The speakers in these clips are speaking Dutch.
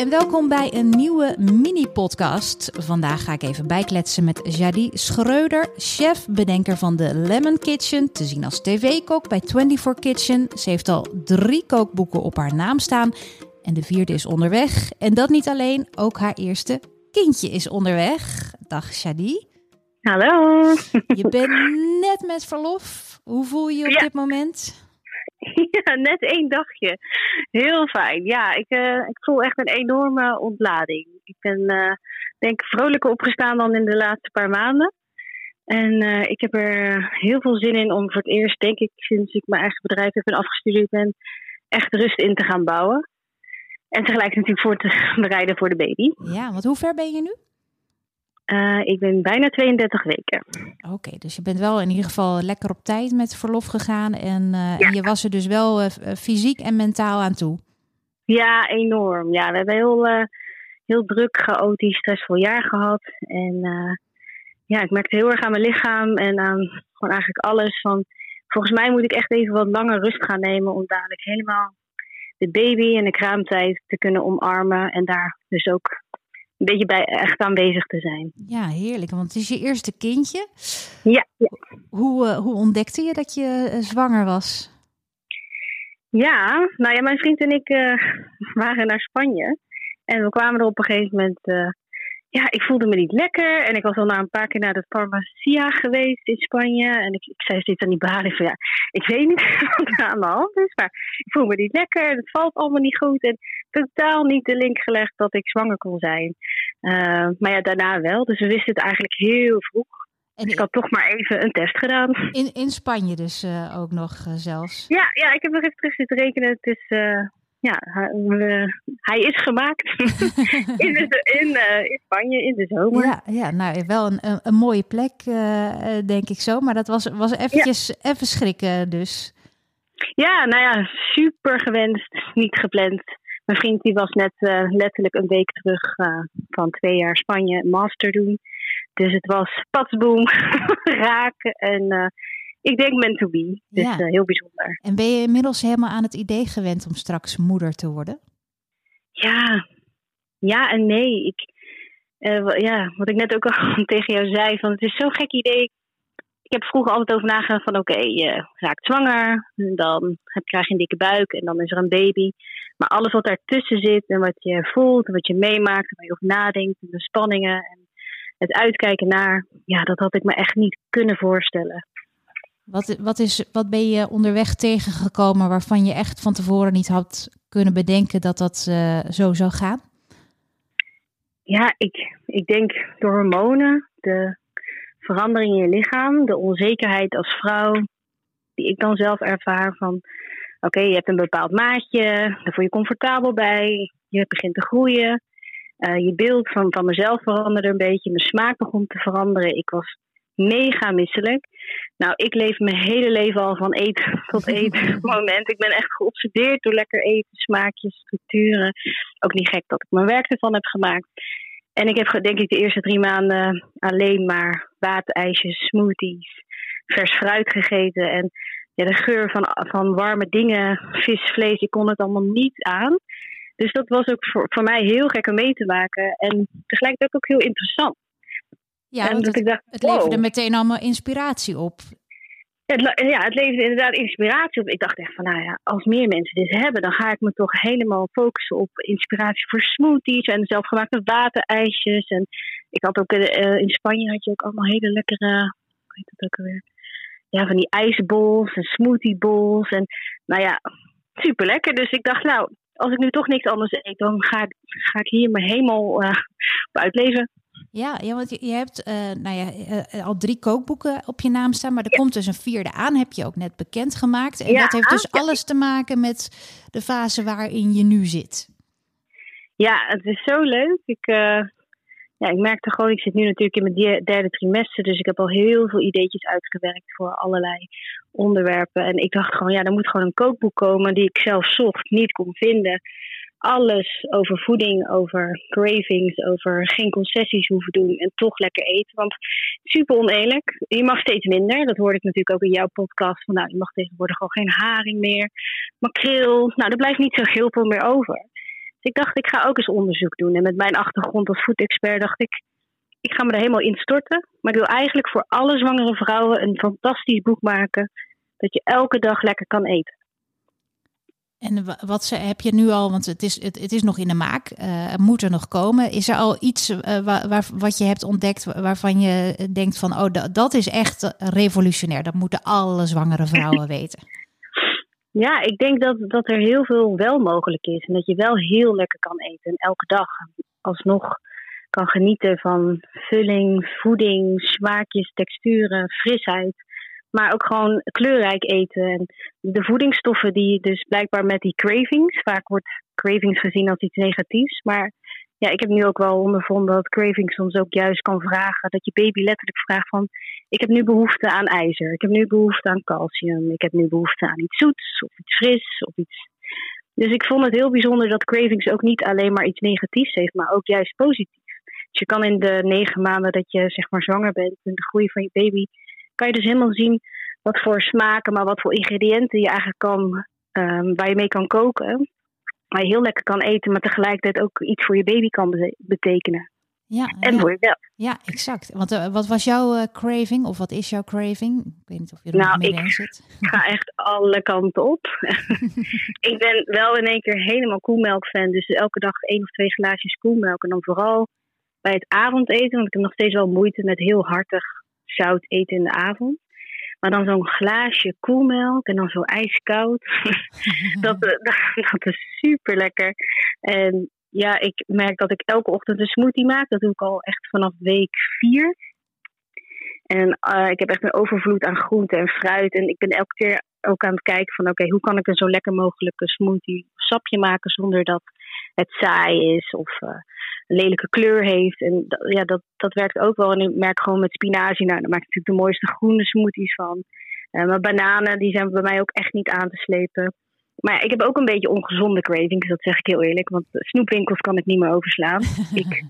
en welkom bij een nieuwe mini-podcast. Vandaag ga ik even bijkletsen met Jadi Schreuder, chef-bedenker van de Lemon Kitchen, te zien als tv-kok bij 24 Kitchen. Ze heeft al drie kookboeken op haar naam staan en de vierde is onderweg. En dat niet alleen, ook haar eerste kindje is onderweg. Dag Jadi. Hallo. Je bent net met verlof. Hoe voel je je op Ja. dit moment? Ja, net één dagje. Heel fijn. Ja, ik, eh, ik voel echt een enorme ontlading. Ik ben eh, denk ik vrolijker opgestaan dan in de laatste paar maanden. En eh, ik heb er heel veel zin in om voor het eerst, denk ik, sinds ik mijn eigen bedrijf heb en afgestudeerd ben, echt rust in te gaan bouwen. En tegelijk natuurlijk voor te bereiden voor de baby. Ja, want hoe ver ben je nu? Eh, ik ben bijna 32 weken. Oké, dus je bent wel in ieder geval lekker op tijd met verlof gegaan. En, eh, Ja. en je was er dus wel eh, fysiek en mentaal aan toe. Ja, enorm. Ja, we hebben heel, heel druk, chaotisch, stressvol jaar gehad. En ja, ik merkte heel erg aan mijn lichaam en aan gewoon eigenlijk alles. Van, volgens mij moet ik echt even wat langer rust gaan nemen om dadelijk helemaal de baby en de kraamtijd te kunnen omarmen. En daar dus ook een beetje bij echt aanwezig te zijn. Ja, heerlijk. Want het is je eerste kindje. Ja, ja. Hoe, eh, hoe ontdekte je dat je eh, zwanger was? Ja, nou ja, mijn vriend en ik eh, waren naar Spanje. En we kwamen er op een gegeven moment. ja, ik voelde me niet lekker. En ik was al na een paar keer naar de Farmacia geweest in Spanje. En ik, ik zei steeds aan die balie van ja, ik weet niet wat er aan de hand is. Maar ik voel me niet lekker. en Het valt allemaal niet goed. En totaal niet de link gelegd dat ik zwanger kon zijn. Eh, maar ja, daarna wel. Dus we wisten het eigenlijk heel vroeg. En Dus ik had toch maar even een test gedaan. in, in Spanje dus eh, ook nog eh, zelfs. Ja, ja, ik heb nog even terug zitten rekenen. Het is, ja, hij, is gemaakt in, de, in, in Spanje in de zomer. Ja, ja, nou wel een, een, mooie plek, denk ik zo. Maar dat was, was eventjes even schrikken dus. Ja, nou ja, super gewenst, niet gepland. Mijn vriend die was net eh, letterlijk een week terug eh, van twee jaar Spanje master doen. Dus het was patsboom, raken en eh, ik denk meant to be. Dus Ja. heel bijzonder. En ben je inmiddels helemaal aan het idee gewend om straks moeder te worden? Ja, ja en nee. Ik, ja, wat ik net ook al tegen jou zei, van het is zo'n gek idee. Ik heb vroeger altijd over nagedacht van oké, je raakt zwanger, dan heb, krijg je een dikke buik en dan is er een baby. Maar alles wat daartussen zit en wat je voelt en wat je meemaakt en waar je over nadenkt en de spanningen en het uitkijken naar, ja, dat had ik me echt niet kunnen voorstellen. Wat, wat, is, wat ben je onderweg tegengekomen waarvan je echt van tevoren niet had kunnen bedenken dat dat eh, zo zou gaan? Ja, ik, ik denk door hormonen, de verandering in je lichaam, de onzekerheid als vrouw, die ik dan zelf ervaar van, oké, je hebt een bepaald maatje, daar voel je comfortabel bij, je begint te groeien, Eh, je beeld van, van mezelf veranderde een beetje, mijn smaak begon te veranderen, ik was mega misselijk. Nou, ik leef mijn hele leven al van eten tot eten moment. Ik ben echt geobsedeerd door lekker eten, smaakjes, structuren. Ook niet gek dat ik mijn werk ervan heb gemaakt. En ik heb denk ik de eerste drie maanden alleen maar waterijsjes, smoothies, vers fruit gegeten. En ja, de geur van, van warme dingen, vis, vlees, ik kon het allemaal niet aan. Dus dat was ook voor, voor mij heel gek om mee te maken. En tegelijkertijd ook heel interessant. Ja, en dat het, ik dacht, het leverde wow. meteen allemaal inspiratie op. Het, ja, het leverde inderdaad inspiratie op. Ik dacht echt van, nou ja, als meer mensen dit hebben, dan ga ik me toch helemaal focussen op inspiratie voor smoothies en zelfgemaakte waterijsjes. En ik had ook eh, in Spanje had je ook allemaal hele lekkere, hoe heet dat ook alweer? Ja, van die ijsbols en smoothiebols. En nou ja, super lekker. Dus ik dacht, nou, als ik nu toch niks anders eet, dan ga ik, ga ik hier me helemaal eh, op uitleven. Ja, ja want je, je hebt eh, nou ja, eh, al drie kookboeken op je naam staan, maar er komt dus een vierde aan, heb je ook net bekendgemaakt. En Ja, dat heeft dus ja. alles te maken met de fase waarin je nu zit. Ja, het is zo leuk. Ik, ja, ik merkte gewoon, ik zit nu natuurlijk in mijn derde trimester, dus ik heb al heel veel ideetjes uitgewerkt voor allerlei onderwerpen. En ik dacht gewoon, ja, er moet gewoon een kookboek komen die ik zelf zocht, niet kon vinden. Alles over voeding, over cravings, over geen concessies hoeven doen en toch lekker eten. Want super oneerlijk. Je mag steeds minder. Dat hoorde ik natuurlijk ook in jouw podcast. Van, nou, je mag tegenwoordig gewoon geen haring meer. Makreel. Nou, er blijft niet zo heel veel meer over. Dus ik dacht, ik ga ook eens onderzoek doen. En met mijn achtergrond als voedexpert dacht ik, ik ga me er helemaal in storten. Maar ik wil eigenlijk voor alle zwangere vrouwen een fantastisch boek maken. Dat je elke dag lekker kan eten. En wat ze, heb je nu al, want het is, het, is nog in de maak, uh, moet er nog komen. Is er al iets uh, waar, waar, wat je hebt ontdekt waarvan je denkt van, oh, dat, dat is echt revolutionair. Dat moeten alle zwangere vrouwen weten. Ja, ik denk dat, dat er heel veel wel mogelijk is. En dat je wel heel lekker kan eten. En elke dag alsnog kan genieten van vulling, voeding, smaakjes, texturen, frisheid. Maar ook gewoon kleurrijk eten. En de voedingsstoffen die dus blijkbaar met die cravings. Vaak wordt cravings gezien als iets negatiefs. Maar ja, ik heb nu ook wel ondervonden dat cravings soms ook juist kan vragen. Dat je baby letterlijk vraagt van... Ik heb nu behoefte aan ijzer. Ik heb nu behoefte aan calcium. Ik heb nu behoefte aan iets zoets of iets fris of iets... Dus ik vond het heel bijzonder dat cravings ook niet alleen maar iets negatiefs heeft, maar ook juist positief. Dus je kan in de negen maanden dat je zeg maar zwanger bent, in de groei van je baby, kan je dus helemaal zien wat voor smaken, maar wat voor ingrediënten je eigenlijk kan, um, waar je mee kan koken. Waar je heel lekker kan eten, maar tegelijkertijd ook iets voor je baby kan betekenen. Ja, en ja. voor jezelf. Ja, exact. Want uh, wat was jouw uh, craving of wat is jouw craving? Ik weet niet of je er nou, mee ik zit. ga echt alle kanten op. ik ben wel in één keer helemaal koemelk fan. Dus elke dag één of twee glaasjes koemelk. En dan vooral bij het avondeten. Want ik heb nog steeds wel moeite met heel hartig zout eten in de avond. Maar dan zo'n glaasje koelmelk en dan zo ijskoud. dat, dat, dat is super lekker. En ja, ik merk dat ik elke ochtend een smoothie maak. Dat doe ik al echt vanaf week vier. En uh, ik heb echt een overvloed aan groenten en fruit. En ik ben elke keer ook aan het kijken van oké, hoe kan ik een zo lekker mogelijke smoothie sapje maken zonder dat het saai is of uh, een lelijke kleur heeft. En dat, ja, dat, dat werkt ook wel. En ik merk gewoon met spinazie, nou, daar maak ik natuurlijk de mooiste groene smoothies van. Uh, maar bananen, die zijn bij mij ook echt niet aan te slepen. Maar ja, ik heb ook een beetje ongezonde cravings, dat zeg ik heel eerlijk. Want snoepwinkels kan ik niet meer overslaan. ik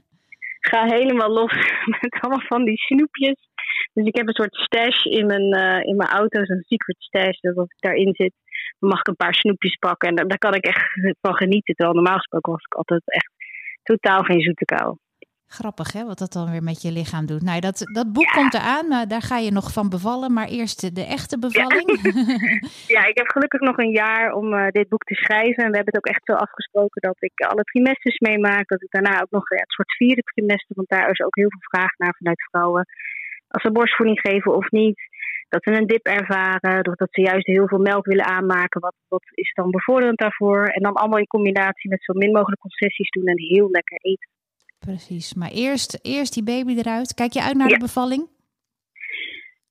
ga helemaal los met allemaal van die snoepjes. Dus ik heb een soort stash in mijn, uh, in mijn auto, zo'n secret stash. Dat als ik daarin zit, mag ik een paar snoepjes pakken. En daar, daar kan ik echt van genieten. Terwijl normaal gesproken was ik altijd echt totaal geen zoete kou. Grappig hè, wat dat dan weer met je lichaam doet. Nou, dat, dat boek komt eraan, maar daar ga je nog van bevallen. Maar eerst de, echte bevalling. Ja. ik heb gelukkig nog een jaar om uh, dit boek te schrijven. En we hebben het ook echt zo afgesproken dat ik alle trimesters meemaak. Dat ik daarna ook nog ja, het soort vierde trimester, want daar is ook heel veel vraag naar vanuit vrouwen. Als ze borstvoeding geven of niet. Dat ze een dip ervaren, dat ze juist heel veel melk willen aanmaken. Wat, wat is dan bevorderend daarvoor? En dan allemaal in combinatie met zo min mogelijk concessies doen en heel lekker eten. Precies, maar eerst, eerst die baby eruit. Kijk je uit naar de bevalling?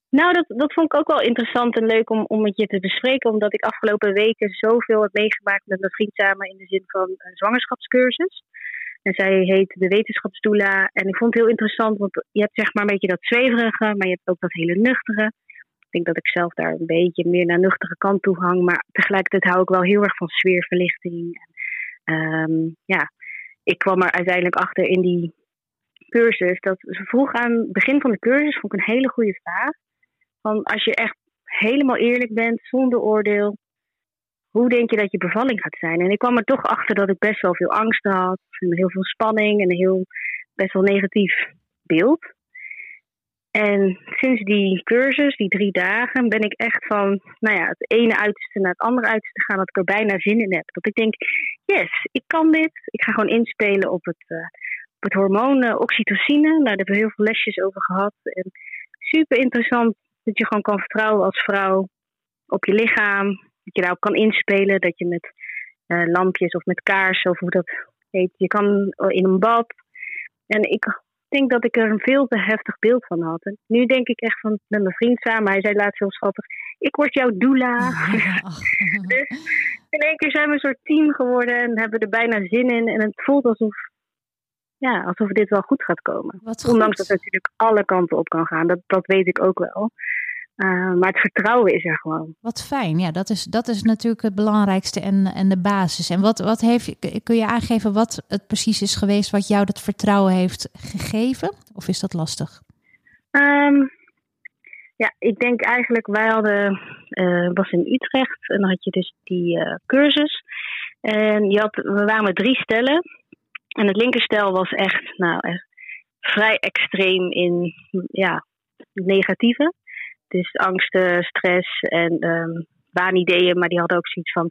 Nou, dat, dat vond ik ook wel interessant en leuk om, om met je te bespreken. Omdat ik afgelopen weken zoveel heb meegemaakt met mijn vriend samen in de zin van een zwangerschapscursus. En zij heet de wetenschapsdoula. En ik vond het heel interessant, want je hebt zeg maar een beetje dat zweverige, maar je hebt ook dat hele nuchtere. Ik denk dat ik zelf daar een beetje meer naar nuchtere kant toe hang. Maar tegelijkertijd hou ik wel heel erg van sfeerverlichting. En, um, ja, ik kwam er uiteindelijk achter in die cursus dat ze vroeg aan het begin van de cursus, vond ik een hele goede vraag. Van als je echt helemaal eerlijk bent, zonder oordeel, hoe denk je dat je bevalling gaat zijn? En ik kwam er toch achter dat ik best wel veel angst had, heel veel spanning en een heel best wel negatief beeld. En sinds die cursus, die drie dagen, ben ik echt van nou ja, het ene uiterste naar het andere uiterste gaan, dat ik er bijna zin in heb. Dat ik denk, yes, ik kan dit. Ik ga gewoon inspelen op het, uh, op het hormoon uh, oxytocine. Nou, daar hebben we heel veel lesjes over gehad. En super interessant dat je gewoon kan vertrouwen als vrouw op je lichaam. Dat je daarop kan inspelen, dat je met uh, lampjes of met kaarsen of hoe dat heet, je kan in een bad. En ik denk dat ik er een veel te heftig beeld van had. En nu denk ik echt van met mijn vriend samen. Hij zei laatst heel schattig: Ik word jouw doula. dus in één keer zijn we een soort team geworden en hebben er bijna zin in. En het voelt alsof, ja, alsof dit wel goed gaat komen. Ondanks dat het natuurlijk alle kanten op kan gaan. Dat, dat weet ik ook wel. Uh, maar het vertrouwen is er gewoon. Wat fijn. Ja, dat is, dat is natuurlijk het belangrijkste en, en de basis. En wat, wat heeft, kun je aangeven wat het precies is geweest wat jou dat vertrouwen heeft gegeven? Of is dat lastig? Um, ja, ik denk eigenlijk, wij hadden, uh, was in Utrecht en dan had je dus die uh, cursus. En je had, we waren met drie stellen. En het linkerstel was echt, nou, echt vrij extreem in ja, negatieve. Dus angsten, stress en um. Maar die hadden ook zoiets van,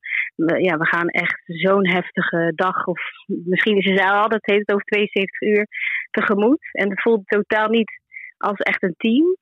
ja, we gaan echt zo'n heftige dag. Of misschien is ze al, dat heet het over 72 uur, tegemoet. En het voelde totaal niet als echt een team.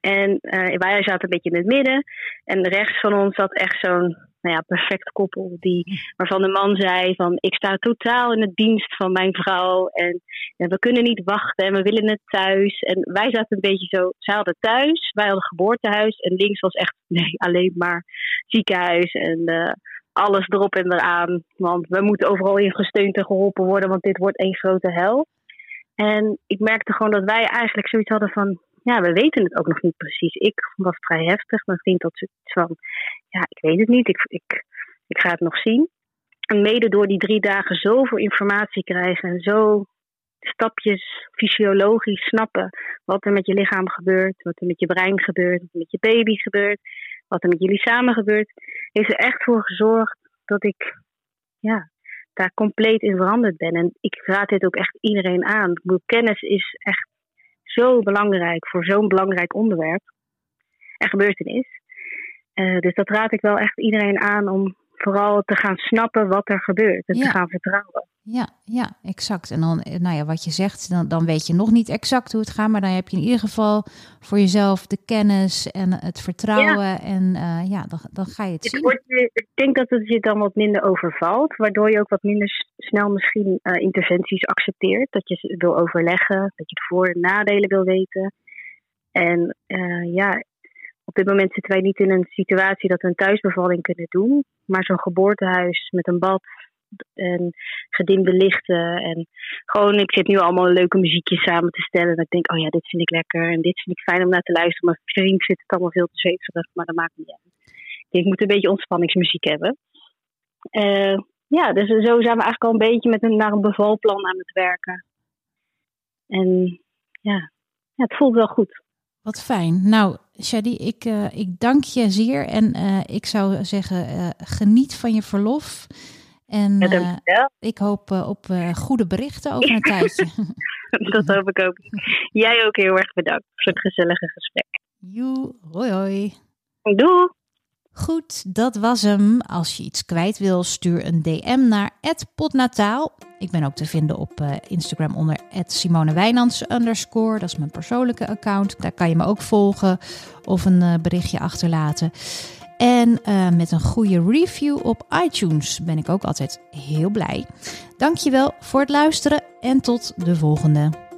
En uh, wij zaten een beetje in het midden. En rechts van ons zat echt zo'n nou ja, perfect koppel. Die, waarvan de man zei van ik sta totaal in het dienst van mijn vrouw. En, we kunnen niet wachten en we willen het thuis. En wij zaten een beetje zo, zij hadden thuis, wij hadden geboortehuis. En links was echt nee, alleen maar ziekenhuis en uh, alles erop en eraan. Want we moeten overal in gesteund en geholpen worden, want dit wordt één grote hel. En ik merkte gewoon dat wij eigenlijk zoiets hadden van ja, we weten het ook nog niet precies. Ik was vrij heftig. Mijn vriend had zoiets van, ja, ik weet het niet. Ik, ik, ik ga het nog zien. En mede door die drie dagen zoveel informatie krijgen en zo stapjes fysiologisch snappen wat er met je lichaam gebeurt, wat er met je brein gebeurt, wat er met je baby gebeurt, wat er met jullie samen gebeurt, heeft er echt voor gezorgd dat ik ja, daar compleet in veranderd ben. En ik raad dit ook echt iedereen aan. Kennis is echt zo belangrijk voor zo'n belangrijk onderwerp en gebeurtenis. Uh, dus dat raad ik wel echt iedereen aan om vooral te gaan snappen wat er gebeurt en te gaan vertrouwen. Ja, ja, exact. En dan, nou ja, wat je zegt, dan, dan weet je nog niet exact hoe het gaat, maar dan heb je in ieder geval voor jezelf de kennis en het vertrouwen. En uh, ja, dan, dan ga je het, zien. Wordt, ik denk dat het je dan wat minder overvalt, waardoor je ook wat minder snel misschien uh, interventies accepteert. Dat je wil overleggen, dat je de voor- en nadelen wil weten. En uh, ja, op dit moment zitten wij niet in een situatie dat we een thuisbevalling kunnen doen. Maar zo'n geboortehuis met een bad en gedimde lichten. En gewoon, ik zit nu allemaal leuke muziekjes samen te stellen. En ik denk, oh ja, dit vind ik lekker en dit vind ik fijn om naar te luisteren. Mijn vriend zit het allemaal veel te zweverig, maar dat maakt niet uit. Ik moet een beetje ontspanningsmuziek hebben. Uh, ja, dus zo zijn we eigenlijk al een beetje met een, naar een bevalplan aan het werken. En ja, ja het voelt wel goed. Wat fijn. Nou, Shadi, ik, uh, ik dank je zeer. En uh, ik zou zeggen, geniet van je verlof. En ja, ik hoop op goede berichten over een tijdje. Dat hoop ik ook. Jij ook heel erg bedankt voor het gezellige gesprek. Joe, hoi hoi. Doei. Goed, dat was hem. Als je iets kwijt wil, stuur een DM naar @potnataal. Ik ben ook te vinden op Instagram onder @simonewijnands underscore. Dat is mijn persoonlijke account. Daar kan je me ook volgen of een berichtje achterlaten. En uh, met een goede review op iTunes ben ik ook altijd heel blij. Dankjewel voor het luisteren en tot de volgende.